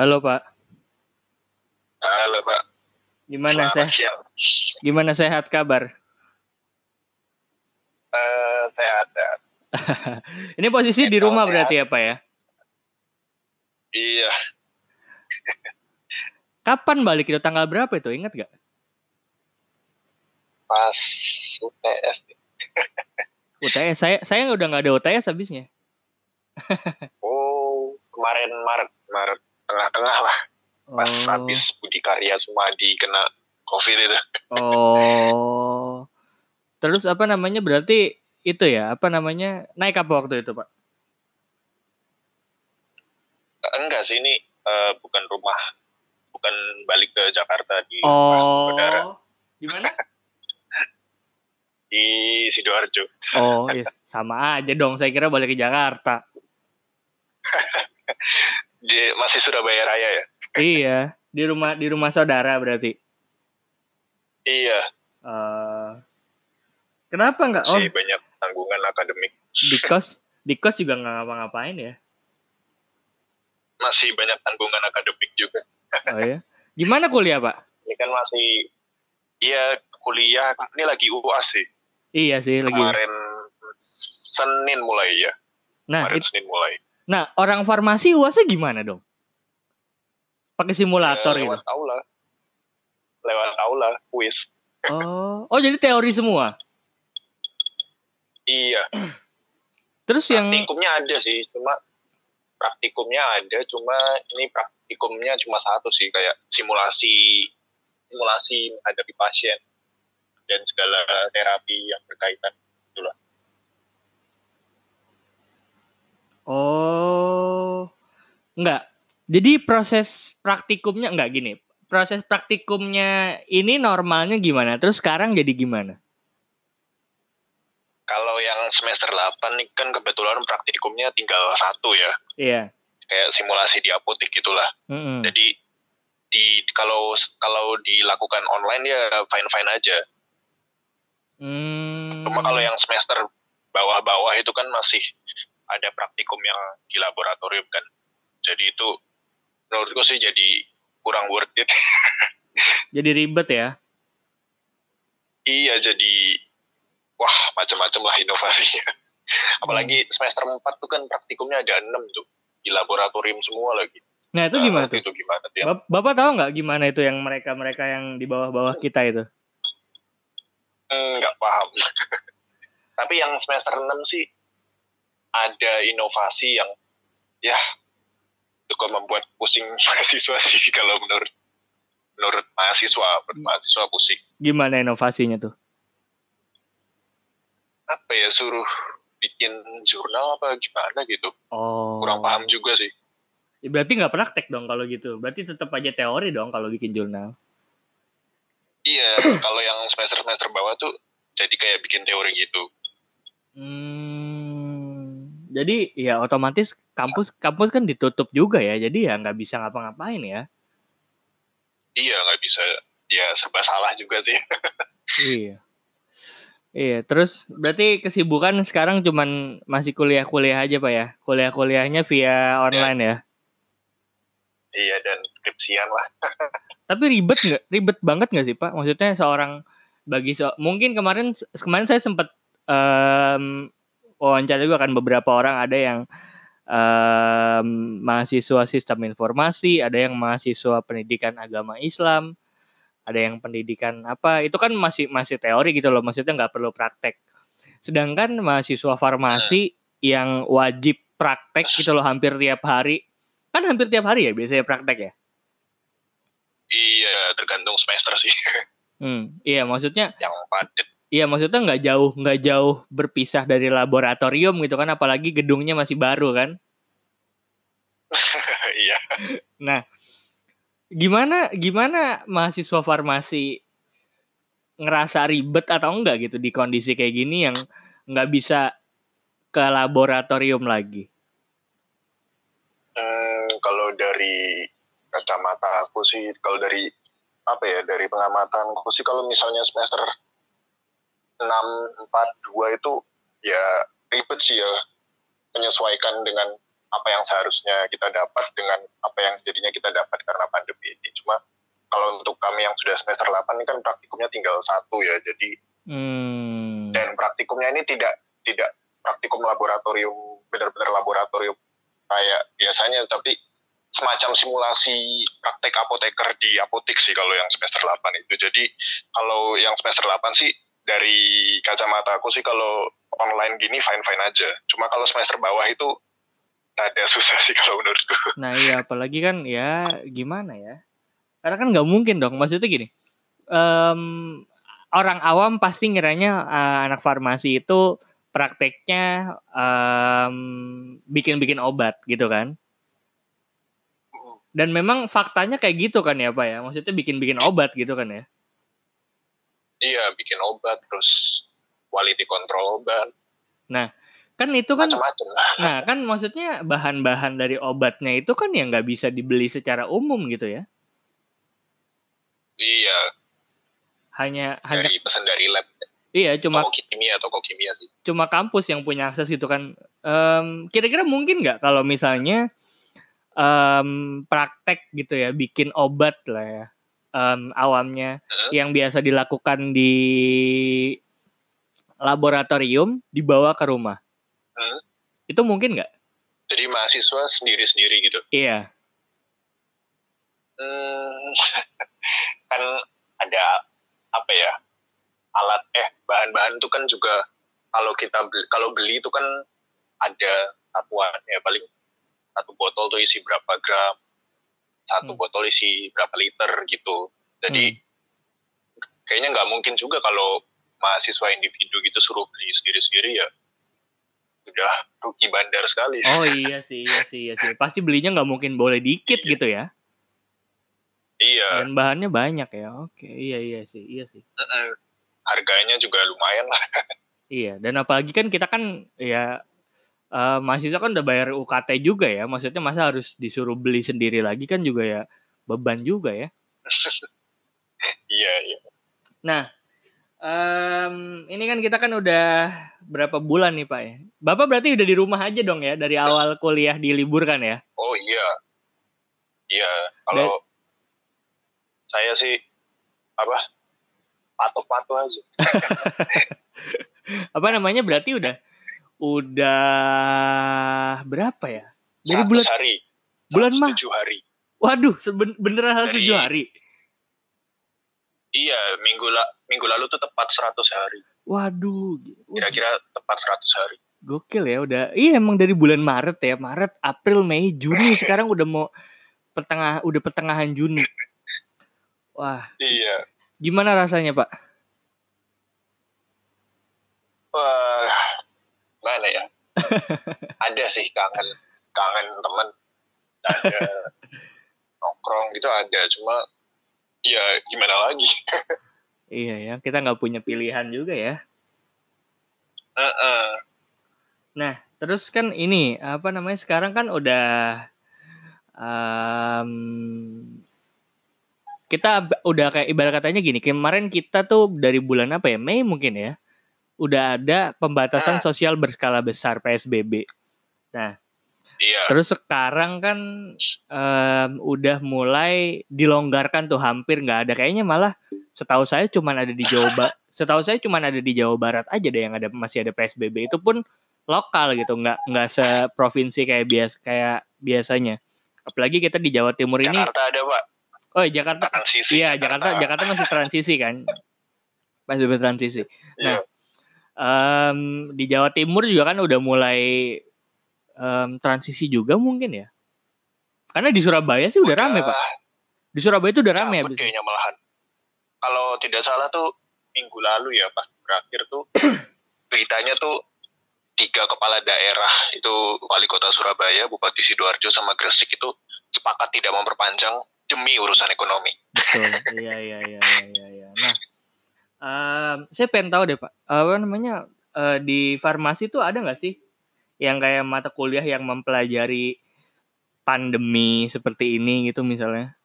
Halo Pak. Halo Pak. Gimana Selamat sehat? Gimana sehat kabar? Eh, sehat, sehat. Ini posisi di Sehat, rumah sehat. berarti ya Pak ya? Iya, Kapan balik itu tanggal berapa itu? Ingat gak? pas UTS. UTS saya saya udah nggak ada UTS habisnya. Oh, kemarin Maret, Maret tengah-tengah lah. Pas Oh. habis Budi Karya semua dikena COVID itu. Oh. Terus apa namanya? Berarti itu ya, apa namanya? Naik apa waktu itu, Pak? Enggak sih, ini eh, bukan rumah, bukan balik ke Jakarta di saudara Oh. Gimana? di Sidoarjo. Oh, iya, sama aja dong. Saya kira balik ke Jakarta. Di, masih Surabaya Raya ya? iya, di rumah di rumah saudara berarti. Iya, Eh, kenapa nggak? Oh, masih banyak tanggungan akademik. di kos di kos juga nggak ngapa-ngapain ya? Masih banyak tanggungan akademik juga. Oh ya. Gimana kuliah, Pak? Ini kan masih, iya kuliah, ini lagi UAS sih. Iya sih lagi. kemarin Senin mulai ya Nah, kemarin it- Senin mulai nah orang farmasi uasnya gimana dong? Pakai simulator Ya, gitu. lewat aula lewat aula kuis Oh, oh jadi teori semua. iya Terus yang praktikumnya ada sih cuma praktikumnya ada cuma ini praktikumnya cuma satu sih kayak simulasi simulasi menghadapi pasien dan segala terapi yang berkaitan oh enggak. Jadi proses praktikumnya enggak gini. Proses praktikumnya ini normalnya gimana? Terus sekarang jadi gimana? kalau yang semester 8 nih kan kebetulan praktikumnya tinggal satu ya Iya. kayak simulasi di apotek gitulah Mm-mm. Jadi di kalau kalau dilakukan online ya fine fine aja. Hmm. Cuma kalau yang semester bawah-bawah itu kan masih ada praktikum yang di laboratorium kan. Jadi itu menurutku sih jadi kurang worth it. jadi ribet ya. iya jadi wah macam-macam lah inovasinya. Apalagi semester 4 tuh kan praktikumnya ada 6 tuh di laboratorium semua lagi. Nah, itu Nggak gimana ngerti tuh? Itu gimana tuh? Bap- Bapak tahu nggak gimana itu yang mereka-mereka yang di bawah-bawah kita itu? Hmm, nggak paham. Tapi yang semester 6 sih ada inovasi yang ya cukup membuat pusing mahasiswa sih kalau menurut menurut mahasiswa, menurut mahasiswa pusing. Gimana inovasinya tuh? Apa ya suruh bikin jurnal apa gimana gitu. Oh. Kurang paham juga sih. Ya, berarti nggak praktek dong kalau gitu. Berarti tetap aja teori dong kalau bikin jurnal. Iya, kalau yang semester-semester bawah tuh jadi kayak bikin teori gitu. Hmm. Jadi ya otomatis kampus kampus kan ditutup juga ya. Jadi ya nggak bisa ngapa-ngapain ya. Iya, nggak bisa. Ya serba salah juga sih. iya. Iya, terus berarti kesibukan sekarang cuman masih kuliah-kuliah aja Pak ya? Kuliah-kuliahnya via online ya? iya, dan skripsian lah. Tapi ribet nggak? Ribet banget nggak sih Pak? Maksudnya seorang bagi so, mungkin kemarin kemarin saya sempat em, wawancara juga kan beberapa orang ada yang em, mahasiswa sistem informasi, ada yang mahasiswa pendidikan agama Islam, ada yang pendidikan apa? Itu kan masih masih teori gitu loh, maksudnya nggak perlu praktek. Sedangkan mahasiswa farmasi yang wajib praktek gitu loh hampir tiap hari, kan hampir tiap hari ya biasanya praktek ya. Iya, tergantung semester sih Hmm, iya maksudnya yang padat. Iya maksudnya nggak jauh nggak jauh berpisah dari laboratorium gitu kan apalagi gedungnya masih baru kan. Iya. Nah gimana gimana mahasiswa farmasi ngerasa ribet atau enggak gitu di kondisi kayak gini yang nggak bisa ke laboratorium lagi. Hmm, kalau dari kacamata aku sih, kalau dari apa ya, dari pengamatan aku sih, kalau misalnya semester 6, 4, 2 itu ya ribet sih ya menyesuaikan dengan apa yang seharusnya kita dapat dengan apa yang jadinya kita dapat karena pandemi ini. Cuma kalau untuk kami yang sudah semester 8 ini kan praktikumnya tinggal satu ya, jadi Hmm. dan praktikumnya ini tidak tidak praktikum laboratorium benar-benar laboratorium kayak biasanya, tapi semacam simulasi praktek apoteker di apotek sih kalau yang semester 8 itu. Jadi kalau yang semester 8 sih dari kacamata aku sih kalau online gini fine-fine aja. Cuma kalau semester bawah itu ada susah sih kalau menurutku. Nah iya apalagi kan ya gimana ya? Karena kan nggak mungkin dong. Maksudnya gini, em, orang awam pasti ngiranya eh, anak farmasi itu prakteknya em, bikin-bikin obat gitu kan? Dan memang faktanya kayak gitu kan ya Pak ya? Maksudnya bikin-bikin obat gitu kan ya? Iya, bikin obat terus quality control obat, Kan itu kan macam-macam. Nah, kan maksudnya bahan-bahan dari obatnya itu kan yang nggak bisa dibeli secara umum gitu ya. Iya, Hanya hanya dari pesan dari lab iya cuma toko kimia toko kimia sih. cuma kampus yang punya akses gitu kan. Em, kira-kira mungkin nggak kalau misalnya em, praktek gitu ya, bikin obat lah ya, em, awamnya Hmm. yang biasa dilakukan di laboratorium dibawa ke rumah. Hmm. Itu mungkin nggak? Jadi mahasiswa sendiri-sendiri gitu. Iya. Hmm, kan ada apa ya alat eh bahan-bahan itu kan juga kalau kita beli, kalau beli itu kan ada satuan ya paling satu botol tuh isi berapa gram satu Hmm. botol isi berapa liter gitu jadi kayaknya nggak mungkin juga kalau mahasiswa individu gitu suruh beli sendiri-sendiri ya udah rugi bandar sekali Oh iya sih, iya sih, iya sih. Pasti belinya nggak mungkin boleh dikit gitu ya. iya Dan bahannya banyak ya. Oke, iya iya sih, iya sih. mm-mm. harganya juga lumayan lah Iya, dan apalagi kan kita kan ya eh, mahasiswa kan udah bayar UKT juga ya. Maksudnya masa harus disuruh beli sendiri lagi kan juga ya beban juga ya. iya iya Nah, em, ini kan kita kan udah berapa bulan nih Pak ya. Bapak berarti udah di rumah aja dong ya dari awal kuliah diliburkan ya? Oh iya, iya. Kalau saya sih apa patok-patok aja. Apa namanya berarti udah udah berapa ya? Dari 100 bulan hari, bulan mah. 107 hari. Waduh, seben- beneran harus tujuh hari. Iya, minggu la minggu lalu tuh tepat 100 hari. Waduh, Kira-kira tepat 100 hari. gokil ya udah. Iya emang dari bulan Maret ya, Maret, April, Mei, Juni sekarang udah mau pertengah udah pertengahan Juni. Wah, Iya. gimana rasanya Pak? Wah, mana ya? ada sih kangen kangen temen ada nongkrong gitu ada cuma ya gimana lagi Iya ya, kita nggak punya pilihan juga ya. Heeh. Nah, terus kan ini apa namanya sekarang kan udah em, kita udah kayak ibarat katanya gini kemarin kita tuh dari bulan apa ya Mei mungkin ya udah ada pembatasan Hmm. sosial berskala besar PSBB. iya. Terus sekarang kan em, udah mulai dilonggarkan tuh hampir nggak ada. Kayaknya malah setahu saya cuman ada di Jawa Ba- setahu saya cuman ada di Jawa Barat aja deh yang ada masih ada PSBB itu pun lokal gitu nggak nggak seprovinsi kayak bias kayak biasanya. Apalagi kita di Jawa Timur ini Jakarta ada pak. Oh Jakarta. Transisi iya Jakarta. Jakarta masih transisi kan? PSBB transisi Iya. Em, di Jawa Timur juga kan udah mulai em, transisi juga mungkin ya karena di Surabaya sih udah rame pak di Surabaya itu udah rame ya kayaknya malahan kalau tidak salah tuh minggu lalu ya pas berakhir tuh beritanya tuh tiga kepala daerah itu wali kota Surabaya, Bupati Sidoarjo sama Gresik itu sepakat tidak memperpanjang demi urusan ekonomi. Betul. Iya iya iya iya iya. Em, saya pengen tahu deh Pak, apa namanya eh, di farmasi itu ada nggak sih yang kayak mata kuliah yang mempelajari pandemi seperti ini gitu misalnya,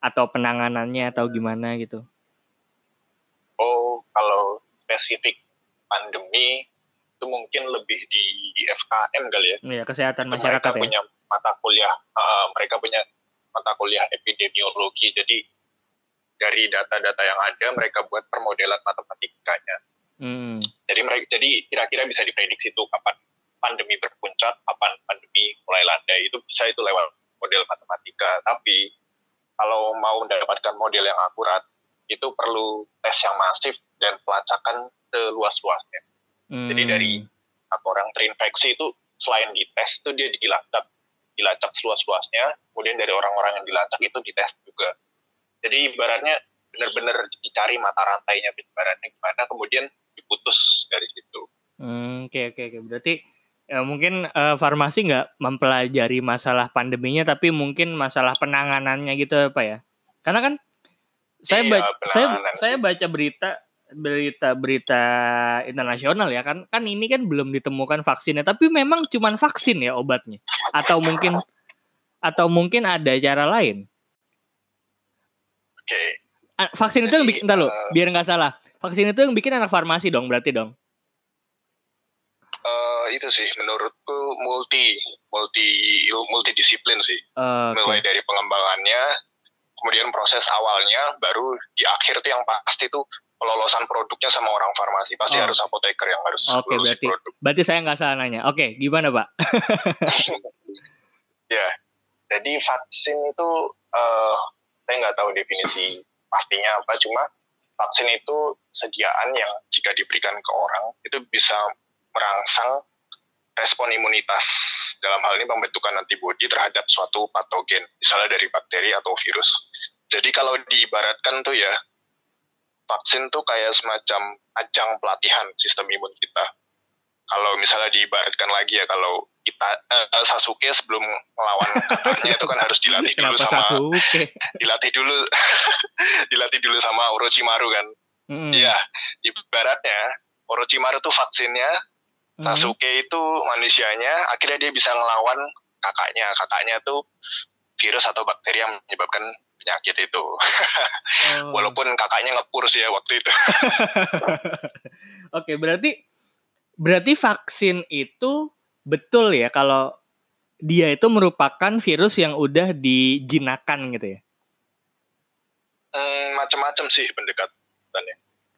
atau penanganannya atau gimana gitu? Oh, kalau spesifik pandemi itu mungkin lebih di FKM kali ya. Iya, kesehatan masyarakat mereka ya. punya mata kuliah, uh, mereka punya mata kuliah epidemiologi. Jadi dari data-data yang ada mereka buat permodelan matematikanya. Hmm. Jadi mereka jadi kira-kira bisa diprediksi itu kapan pandemi berpuncak, kapan pandemi mulai landai itu bisa itu lewat model matematika. Tapi kalau mau mendapatkan model yang akurat itu perlu tes yang masif dan pelacakan seluas-luasnya. Jadi Hmm. dari apa orang terinfeksi itu selain dites itu dia dilacak dilacak seluas-luasnya, kemudian dari orang-orang yang dilacak itu dites juga. Jadi ibaratnya benar-benar dicari mata rantainya penyebarannya gimana, kemudian diputus dari situ. Hmm, oke oke oke. Berarti ya, mungkin eh, farmasi nggak mempelajari masalah pandeminya, tapi mungkin masalah penanganannya gitu Pak ya. Karena kan saya Iya, baca saya saya baca berita berita berita internasional ya kan kan ini kan belum ditemukan vaksinnya tapi memang cuman vaksin ya obatnya atau mungkin atau mungkin ada cara lain Oke, Ah, vaksin itu yang Jadi, bikin entar lo eh, biar nggak salah vaksin itu yang bikin anak farmasi dong berarti dong Eh, itu sih menurutku multi multi multidisiplin sih. Eh, oke Mulai dari pengembangannya, kemudian proses awalnya, baru di akhir tuh yang pasti tuh pelolosan produknya sama orang farmasi. Pasti Oh. harus apoteker yang harus Oke, berarti- produk. berarti saya nggak salah nanya oke gimana pak Ya, jadi vaksin itu eh saya nggak tahu definisi pastinya apa, cuma vaksin itu sediaan yang jika diberikan ke orang itu bisa merangsang respon imunitas dalam hal ini pembentukan antibodi terhadap suatu patogen, misalnya dari bakteri atau virus. Jadi kalau diibaratkan tuh ya, vaksin tuh kayak semacam ajang pelatihan sistem imun kita. Kalau misalnya diibaratkan lagi ya, kalau kita eh, Sasuke sebelum melawan katanya itu kan harus dilatih dulu kenapa sama Sasuke dilatih dulu dilatih dulu sama Orochimaru kan. Iya, ibaratnya Orochimaru tuh vaksinnya, Mm. Sasuke itu manusianya, akhirnya dia bisa ngelawan kakaknya. Kakaknya tuh virus atau bakteri yang menyebabkan penyakit itu. Oh. Walaupun kakaknya ngepur sih ya waktu itu. Oke, berarti berarti vaksin itu betul ya kalau dia itu merupakan virus yang udah dijinakan gitu ya. Hmm, macam-macam sih pendekatannya.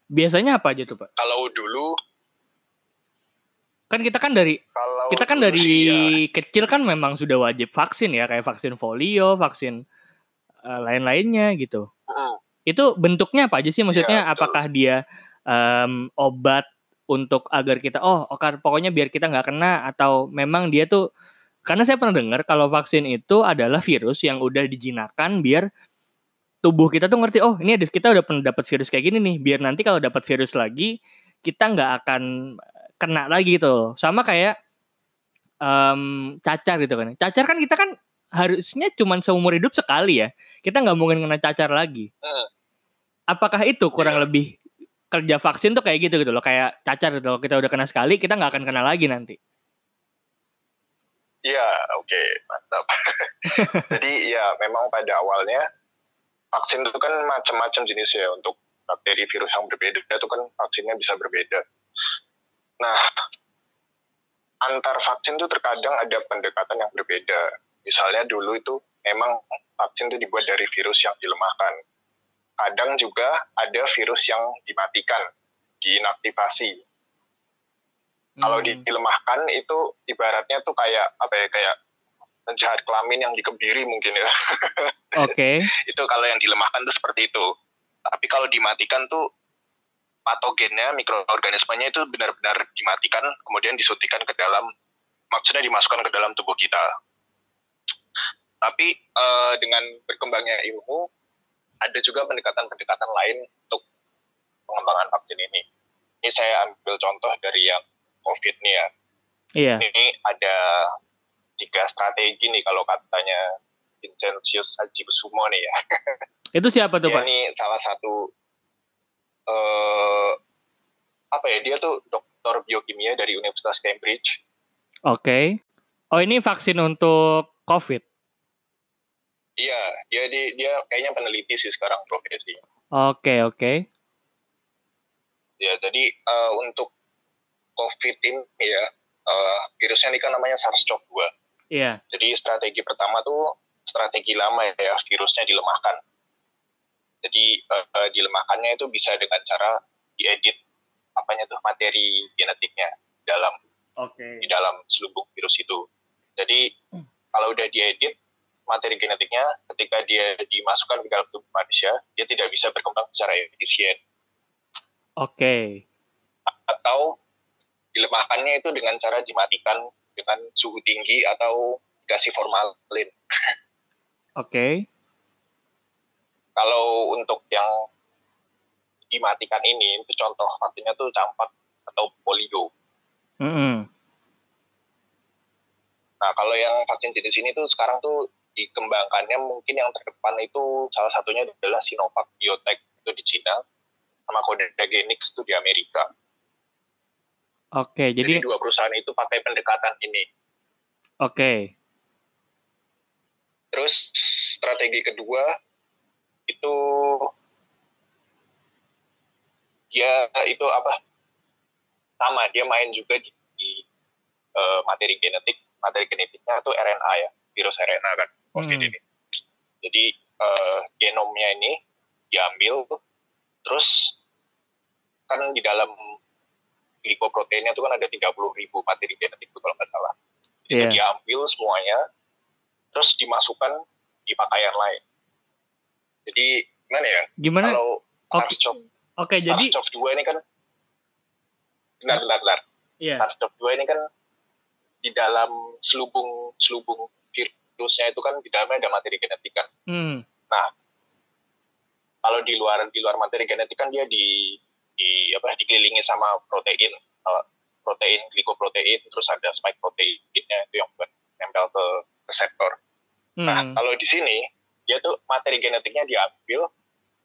Biasanya apa aja tuh, Pak? Kalau dulu, Kan kita kan dari kalau kita kan dari sih ya, kecil kan memang sudah wajib vaksin ya, kayak vaksin polio, vaksin eh, lain-lainnya gitu. mm, Itu bentuknya apa aja sih? Maksudnya Iya, betul. apakah dia em, obat untuk agar kita oh oke pokoknya biar kita nggak kena atau memang dia tuh karena saya pernah dengar kalau vaksin itu adalah virus yang udah dijinakan biar tubuh kita tuh ngerti oh ini ada kita udah pernah dapat virus kayak gini nih biar nanti kalau dapat virus lagi kita nggak akan kena lagi gitu sama kayak em, cacar gitu kan. Cacar kan kita kan harusnya cuman seumur hidup sekali ya. Kita nggak mungkin kena cacar lagi. Apakah itu kurang Iya. lebih kerja vaksin tuh kayak gitu gitu loh kayak cacar gitu loh kita udah kena sekali kita nggak akan kena lagi nanti Iya, oke, mantap. Jadi ya memang pada awalnya vaksin itu kan macam-macam jenis ya untuk bakteri virus yang berbeda itu kan vaksinnya bisa berbeda. Nah, antar vaksin itu terkadang ada pendekatan yang berbeda. Misalnya dulu itu memang vaksin itu dibuat dari virus yang dilemahkan. Kadang juga ada virus yang dimatikan, diinaktivasi. Kalau Hmm. dilemahkan itu ibaratnya tuh kayak apa ya kayak penjahat kelamin yang dikebiri mungkin ya. oke itu kalau yang dilemahkan tuh seperti itu. Tapi kalau dimatikan tuh patogennya, mikroorganismenya itu benar-benar dimatikan, kemudian disuntikan ke dalam, maksudnya dimasukkan ke dalam tubuh kita. Tapi eh, dengan berkembangnya ilmu, ada juga pendekatan-pendekatan lain untuk pengembangan vaksin ini. Ini saya ambil contoh dari yang COVID nih ya. iya Ini ada tiga strategi nih kalau katanya Vincentius Hajikusumo nih ya. itu siapa tuh Dia pak nih salah satu eh apa ya dia tuh dokter biokimia dari Universitas Cambridge. oke oh ini vaksin untuk covid Iya, dia dia, dia kayaknya peneliti sih sekarang profesi. oke oke Ya, jadi eh, untuk COVID ini ya, uh, virusnya ini kan namanya SARS-CoV-2. Iya. Yeah. Jadi strategi pertama tuh strategi lama ya, virusnya dilemahkan. Jadi uh, dilemahkannya itu bisa dengan cara diedit apanya tuh materi genetiknya dalam okay. di dalam selubung virus itu. Jadi kalau udah diedit materi genetiknya ketika dia dimasukkan ke dalam tubuh manusia, dia tidak bisa berkembang secara efisien. Oke. Okay. Atau dilemahkannya itu dengan cara dimatikan dengan suhu tinggi atau dikasih formalin. Oke. Okay. Kalau untuk yang dimatikan ini, itu contoh artinya tuh campak atau polio. Mm -hmm. Nah, kalau yang vaksin jenis ini tuh sekarang tuh dikembangkannya mungkin yang terdepan itu salah satunya adalah Sinovac Biotech itu di Cina, sama Codagenix itu di Amerika. Oke, jadi, jadi dua perusahaan itu pakai pendekatan ini. Oke. Terus strategi kedua itu dia itu apa? Sama, dia main juga di, di uh, materi genetik. Materi genetiknya itu RNA ya, virus RNA kan, hmm. ini. Jadi uh, genomnya ini diambil, terus kan di dalam glikoproteinnya itu kan ada 30 ribu materi genetik itu kalau nggak salah. Jadi yeah. diambil semuanya, terus dimasukkan di pakaian lain. Jadi gimana ya? Gimana? Kalau Oke, okay. okay, jadi SARS-CoV-2 ini kan benar benar benar. Yeah. SARS-CoV-2 ini kan di dalam selubung selubung virusnya itu kan di dalamnya ada materi genetik kan. Hmm. Nah, kalau di luar di luar materi genetik kan dia di di apa dikelilingi sama protein uh, protein glikoprotein terus ada spike proteinnya itu yang buat nempel ke reseptor. Nah, hmm. Nah kalau di sini dia tuh materi genetiknya diambil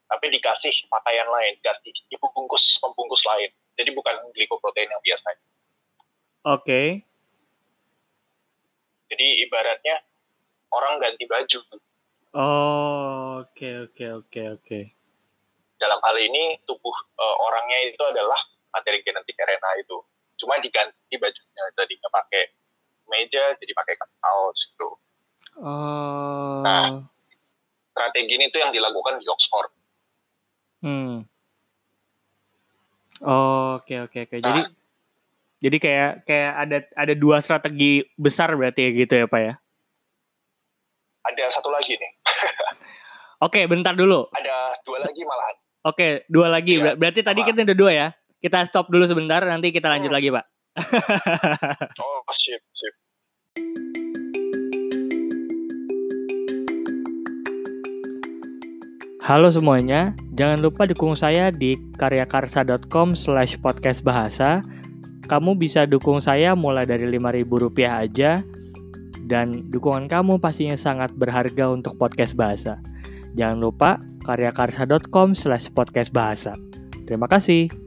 tapi dikasih pakaian lain, dikasih dibungkus pembungkus lain. Jadi bukan glikoprotein yang biasa. Oke. Okay. Jadi ibaratnya orang ganti baju. Oh, oke okay, oke okay, oke okay, oke dalam hal ini tubuh uh, orangnya itu adalah materi genetik RNA itu. Cuma diganti bajunya tadinya pakai meja jadi pakai kaos gitu. Oh. Nah, strategi ini tuh yang dilakukan di Oxford. Hmm. Oh, oke okay, oke okay, oke. Okay. Nah, jadi jadi kayak kayak ada ada dua strategi besar berarti ya gitu ya, Pak ya? Ada satu lagi nih. Oke, bentar dulu. Ada dua lagi malahan. Oke, dua lagi. Ya, Berarti apa? tadi kita udah dua ya. Kita stop dulu sebentar, nanti kita lanjut hmm. lagi, Pak. oh, sip, sip. Halo semuanya, jangan lupa dukung saya di karyakarsa.com slash podcast bahasa. Kamu bisa dukung saya mulai dari Rp5.000 aja, dan dukungan kamu pastinya sangat berharga untuk podcast bahasa. Jangan lupa karyakarsa.com slash podcast bahasa. Terima kasih.